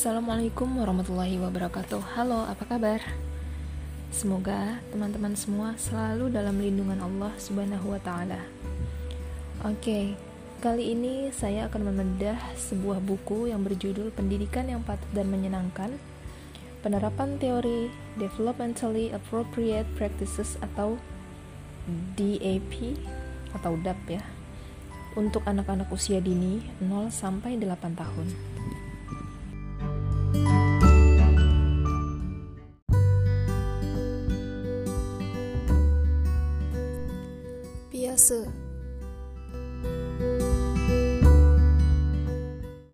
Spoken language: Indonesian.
Assalamualaikum warahmatullahi wabarakatuh. Halo, apa kabar? Semoga teman-teman semua selalu dalam lindungan Allah Subhanahu wa taala. Oke, kali ini saya akan membedah sebuah buku yang berjudul Pendidikan yang Patut dan Menyenangkan. Penerapan teori Developmentally Appropriate Practices atau DAP atau DAP ya untuk anak-anak usia dini 0 sampai 8 tahun. 但是